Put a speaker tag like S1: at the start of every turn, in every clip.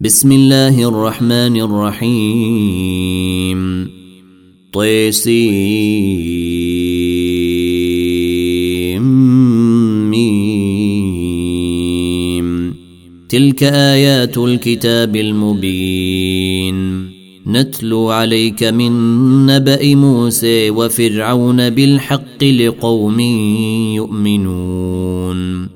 S1: بسم الله الرحمن الرحيم. طيسيم. تلك آيات الكتاب المبين. نتلو عليك من نبأ موسى وفرعون بالحق لقوم يؤمنون.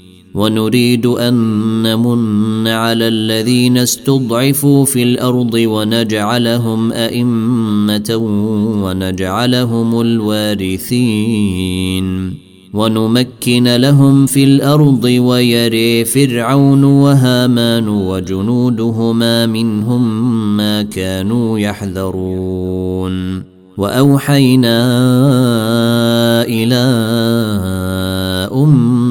S1: ونريد أن نمن على الذين استضعفوا في الأرض ونجعلهم أئمة ونجعلهم الوارثين. ونمكن لهم في الأرض ويري فرعون وهامان وجنودهما منهم ما كانوا يحذرون. وأوحينا إلى ام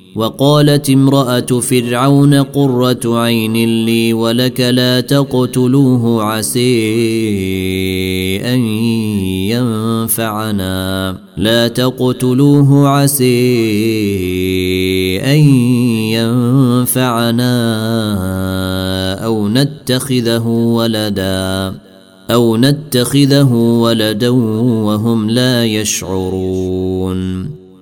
S1: وقالت امرأة فرعون قرة عين لي ولك لا تقتلوه عسي أن ينفعنا. لا تقتلوه عسي أن ينفعنا أو نتخذه ولدا أو نتخذه ولدا وهم لا يشعرون.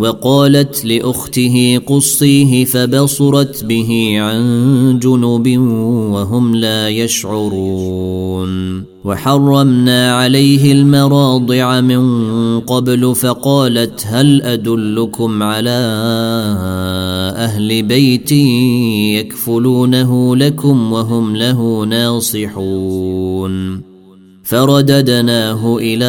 S1: وقالت لأخته قصيه فبصرت به عن جنب وهم لا يشعرون. وحرمنا عليه المراضع من قبل فقالت هل أدلكم على أهل بيت يكفلونه لكم وهم له ناصحون. فرددناه إلى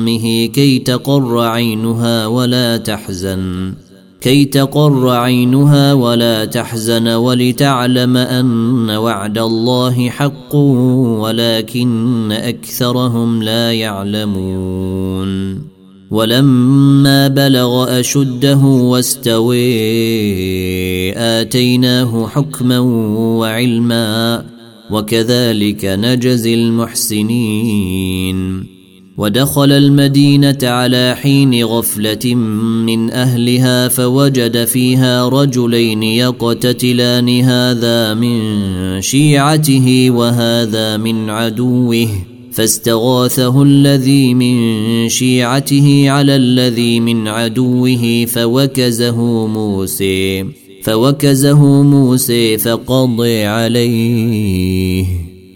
S1: امه كي تقر عينها ولا تحزن. كي تقر عينها ولا تحزن ولتعلم أن وعد الله حق ولكن أكثرهم لا يعلمون. ولما بلغ أشده واستوي آتيناه حكما وعلما وكذلك نجزي المحسنين. ودخل المدينة على حين غفلة من أهلها فوجد فيها رجلين يقتتلان هذا من شيعته وهذا من عدوه. فاستغاثه الذي من شيعته على الذي من عدوه فوكزه موسى فوكزه موسى فقضي عليه.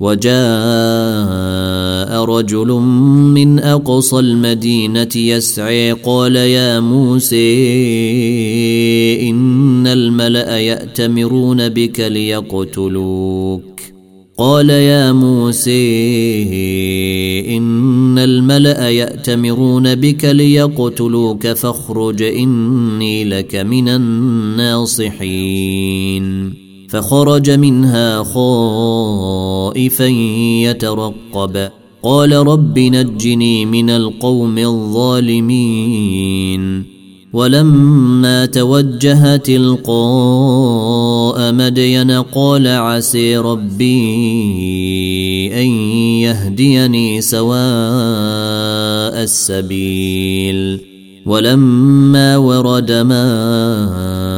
S1: وجاء رجل من أقصى المدينة يسعي قال يا موسى إن الملأ يأتمرون بك ليقتلوك. قال يا موسى إن الملأ يأتمرون بك ليقتلوك فاخرج إني لك من الناصحين. فخرج منها خائفا يترقب. قال رب نجني من القوم الظالمين. ولما توجه تلقاء مدين قال عسي ربي أن يهديني سواء السبيل. ولما ورد ماء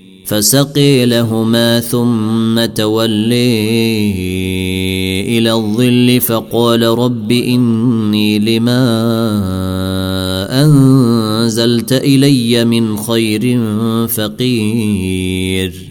S1: فسقي لهما ثم تولي إلى الظل فقال رب إني لما أنزلت إلي من خير فقير.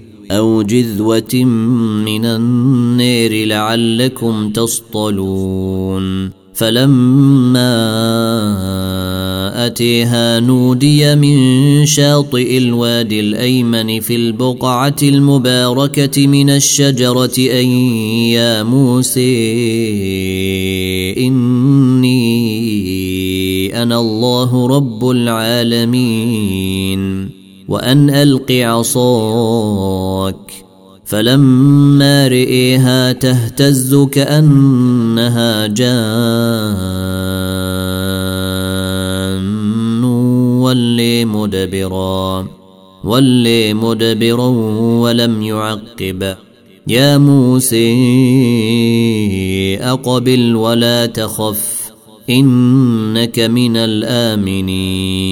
S1: أو جذوة من النير لعلكم تصطلون فلما أتيها نودي من شاطئ الوادي الأيمن في البقعة المباركة من الشجرة أن يا موسى إني أنا الله رب العالمين وأن ألق عصاك فلما رئيها تهتز كأنها جان ولي مدبرا ولي مدبرا ولم يعقب. يا موسى أقبل ولا تخف إنك من الآمنين.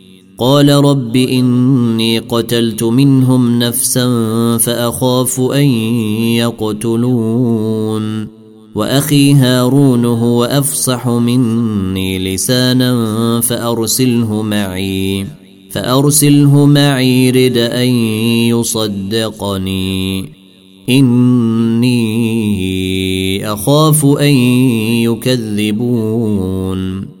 S1: قال رب إني قتلت منهم نفسا فأخاف أن يقتلون. وأخي هارون هو أفصح مني لسانا فأرسله معي فأرسله معي رد أن يصدقني. إني أخاف أن يكذبون.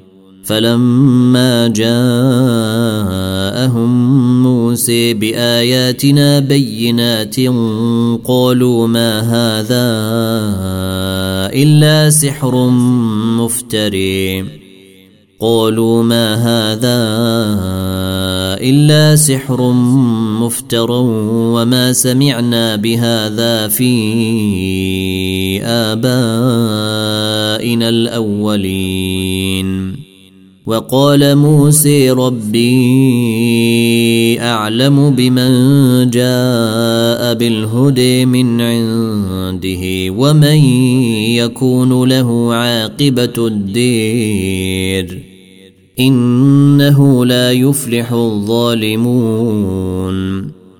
S1: فلما جاءهم موسى بآياتنا بينات قالوا ما هذا إلا سحر مفتري. قالوا ما هذا إلا سحر مفتر وما سمعنا بهذا في آبائنا الأولين. وقال موسى ربي أعلم بمن جاء بالهدى من عنده ومن يكون له عاقبة الدير إنه لا يفلح الظالمون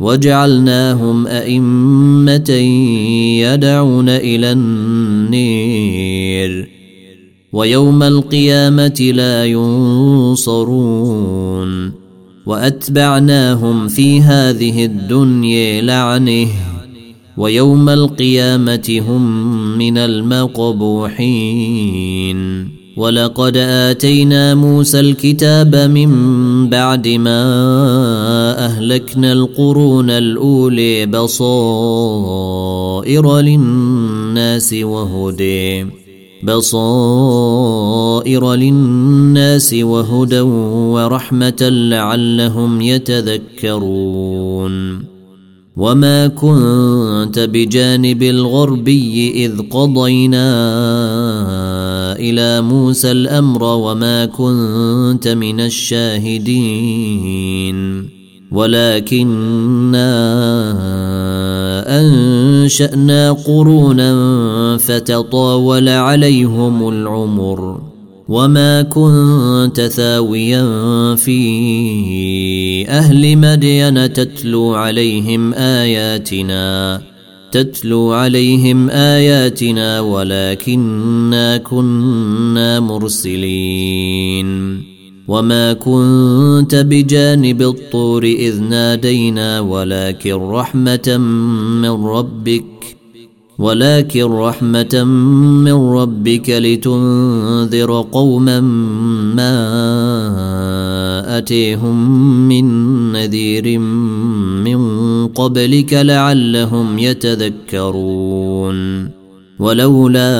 S1: وجعلناهم أئمة يدعون إلى النير. ويوم القيامة لا ينصرون. وأتبعناهم في هذه الدنيا لعنه. ويوم القيامة هم من المقبوحين. ولقد آتينا موسى الكتاب من بعد ما أهلكنا القرون الأولي بصائر للناس وهدي بصائر للناس وهدى ورحمة لعلهم يتذكرون. وما كنت بجانب الغربي إذ قضينا إلى موسى الأمر وما كنت من الشاهدين. ولكنا أنشأنا قرونا فتطاول عليهم العمر وما كنت ثاويا في أهل مدين تتلو عليهم آياتنا. تتلو عليهم آياتنا ولكنا كنا مرسلين. وما كنت بجانب الطور إذ نادينا ولكن رحمة من ربك ولكن رحمة من ربك لتنذر قوما ما أتيهم من نذير من قبلك لعلهم يتذكرون. ولولا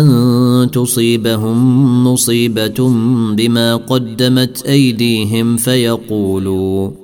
S1: أن تصيبهم مصيبة بما قدمت أيديهم فيقولوا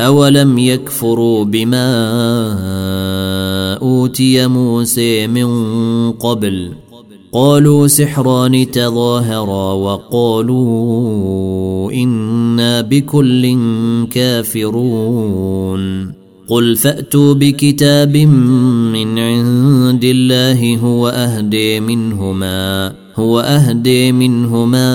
S1: اولم يكفروا بما اوتي موسى من قبل قالوا سحران تظاهرا وقالوا أنا بكل كافرون قل فاتوا بكتاب من عند الله هو اهدي منهما هو أهدي منهما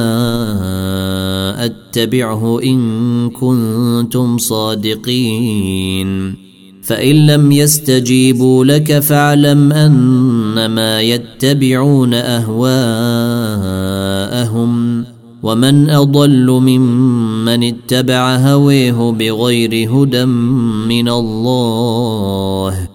S1: أتبعه إن كنتم صادقين. فإن لم يستجيبوا لك فاعلم أنما يتبعون أهواءهم. ومن أضل ممن اتبع هويه بغير هدى من الله.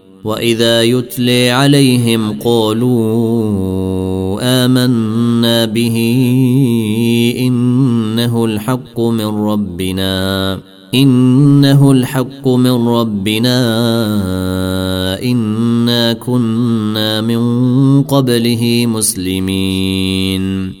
S1: وإذا يتلي عليهم قالوا آمنا به إنه الحق من ربنا إنه الحق من ربنا إنا كنا من قبله مسلمين.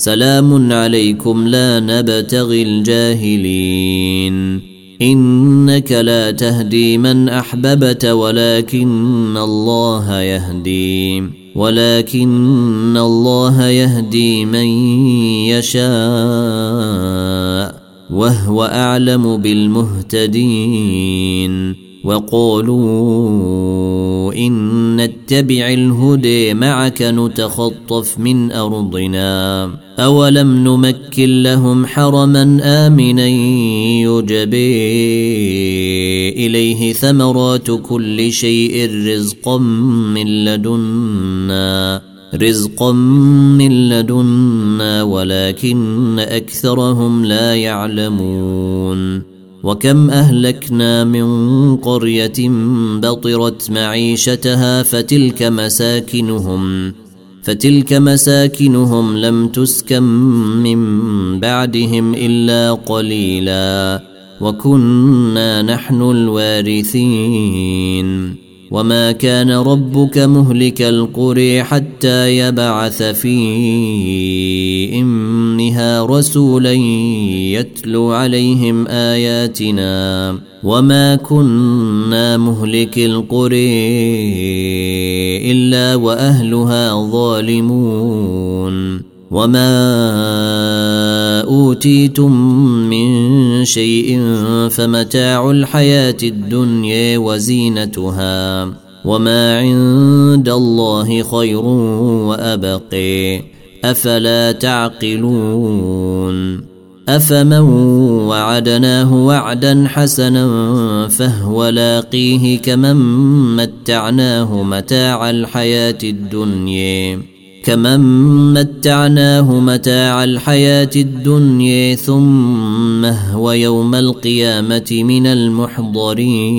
S1: سلام عليكم لا نبتغي الجاهلين. إنك لا تهدي من أحببت ولكن الله يهدي. ولكن الله يهدي من يشاء وهو أعلم بالمهتدين. وقالوا إن نتبع الهدي معك نتخطف من أرضنا. أولم نمكن لهم حرما آمنا يجبي إليه ثمرات كل شيء رزقا من لدنا رزقا من لدنا ولكن أكثرهم لا يعلمون. وكم أهلكنا من قرية بطرت معيشتها فتلك مساكنهم فتلك مساكنهم لم تسكن من بعدهم إلا قليلا وكنا نحن الوارثين. وما كان ربك مهلك القري حتى يبعث في امها رسولا يتلو عليهم آياتنا وما كنا مهلك القري إلا وأهلها ظالمون وما أوتيتم من شيء فمتاع الحياة الدنيا وزينتها وما عند الله خير وأبقي أفلا تعقلون أفمن وعدناه وعدا حسنا فهو لاقيه كمن متعناه متاع الحياة الدنيا كمن متعناه متاع الحياة الدنيا ثم هو يوم القيامة من المحضرين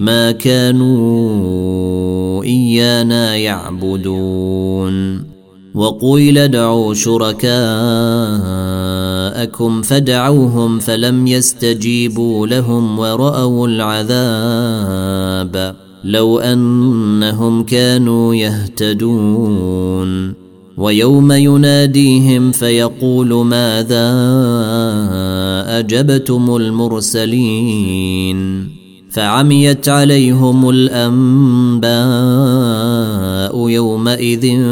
S1: ما كانوا إيانا يعبدون. وقيل ادعوا شركاءكم فدعوهم فلم يستجيبوا لهم ورأوا العذاب. لو أنهم كانوا يهتدون. ويوم يناديهم فيقول ماذا أجبتم المرسلين؟ فعميت عليهم الأنباء يومئذ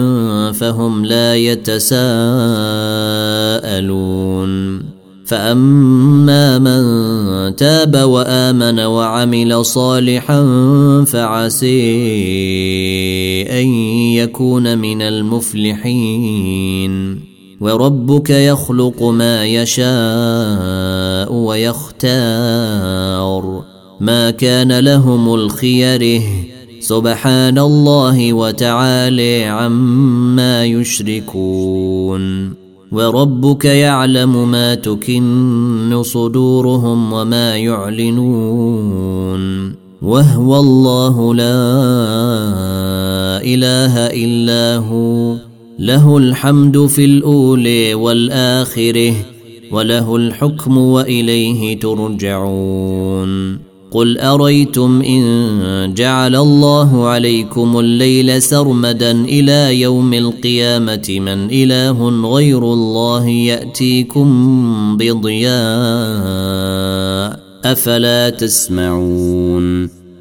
S1: فهم لا يتساءلون. فأما من تاب وآمن وعمل صالحا فعسي أن يكون من المفلحين. وربك يخلق ما يشاء ويختار. ما كان لهم الخيره سبحان الله وتعالى عما يشركون. وربك يعلم ما تكن صدورهم وما يعلنون. وهو الله لا إله إلا هو. له الحمد في الأولى والآخرة وله الحكم وإليه ترجعون. قل أريتم إن جعل الله عليكم الليل سرمدا إلى يوم القيامة من إله غير الله يأتيكم بضياء أفلا تسمعون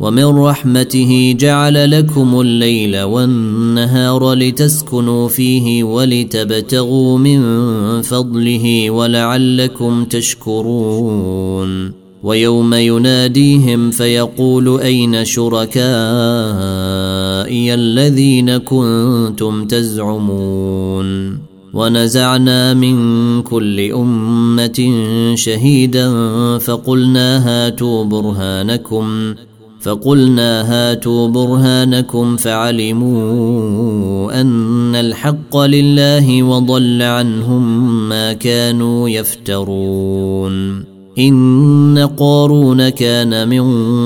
S1: ومن رحمته جعل لكم الليل والنهار لتسكنوا فيه ولتبتغوا من فضله ولعلكم تشكرون. ويوم يناديهم فيقول أين شركائي الذين كنتم تزعمون؟ ونزعنا من كل أمة شهيدا فقلنا هاتوا برهانكم. فقلنا هاتوا برهانكم فعلموا أن الحق لله وضل عنهم ما كانوا يفترون. إن قارون كان من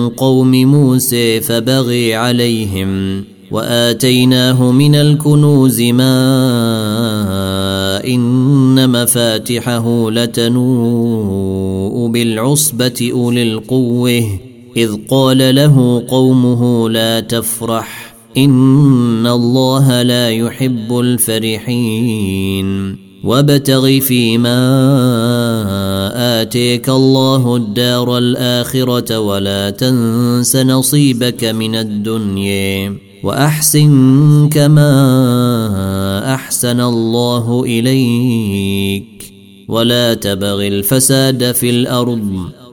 S1: قوم موسى فبغي عليهم وآتيناه من الكنوز ما إن مفاتحه لتنوء بالعصبة أولي القوة. إذ قال له قومه لا تفرح إن الله لا يحب الفرحين. وابتغ فيما آتيك الله الدار الآخرة ولا تنس نصيبك من الدنيا وأحسن كما أحسن الله إليك. ولا تبغ الفساد في الأرض.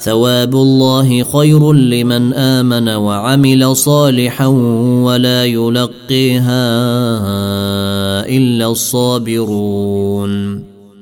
S1: ثواب الله خير لمن آمن وعمل صالحا ولا يلقيها إلا الصابرون.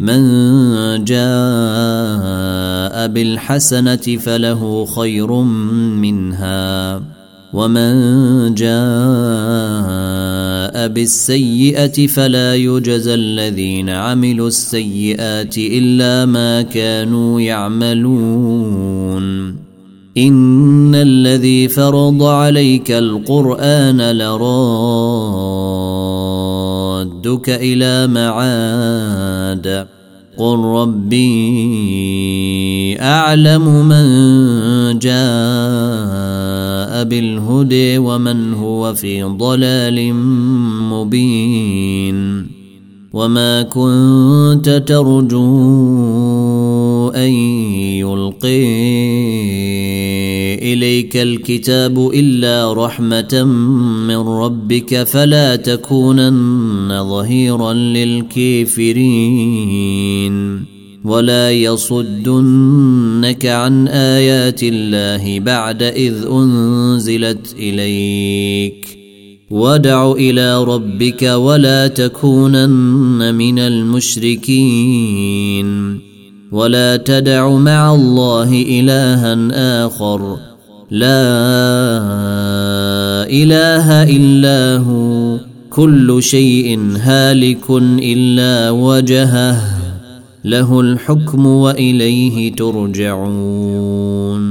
S1: من جاء بالحسنة فله خير منها ومن جاء بالسيئة فلا يجزى الذين عملوا السيئات إلا ما كانوا يعملون. إن الذي فرض عليك القرآن لرادك إلى معاد قل ربي اعلم من جاء بالهدى ومن هو في ضلال مبين وما كنت ترجو ان يلقي اليك الكتاب الا رحمه من ربك فلا تكونن ظهيرا للكافرين ولا يصدنك عن ايات الله بعد اذ انزلت اليك ودع إلى ربك ولا تكونن من المشركين ولا تدع مع الله الها اخر لا اله الا هو كل شيء هالك الا وجهه له الحكم واليه ترجعون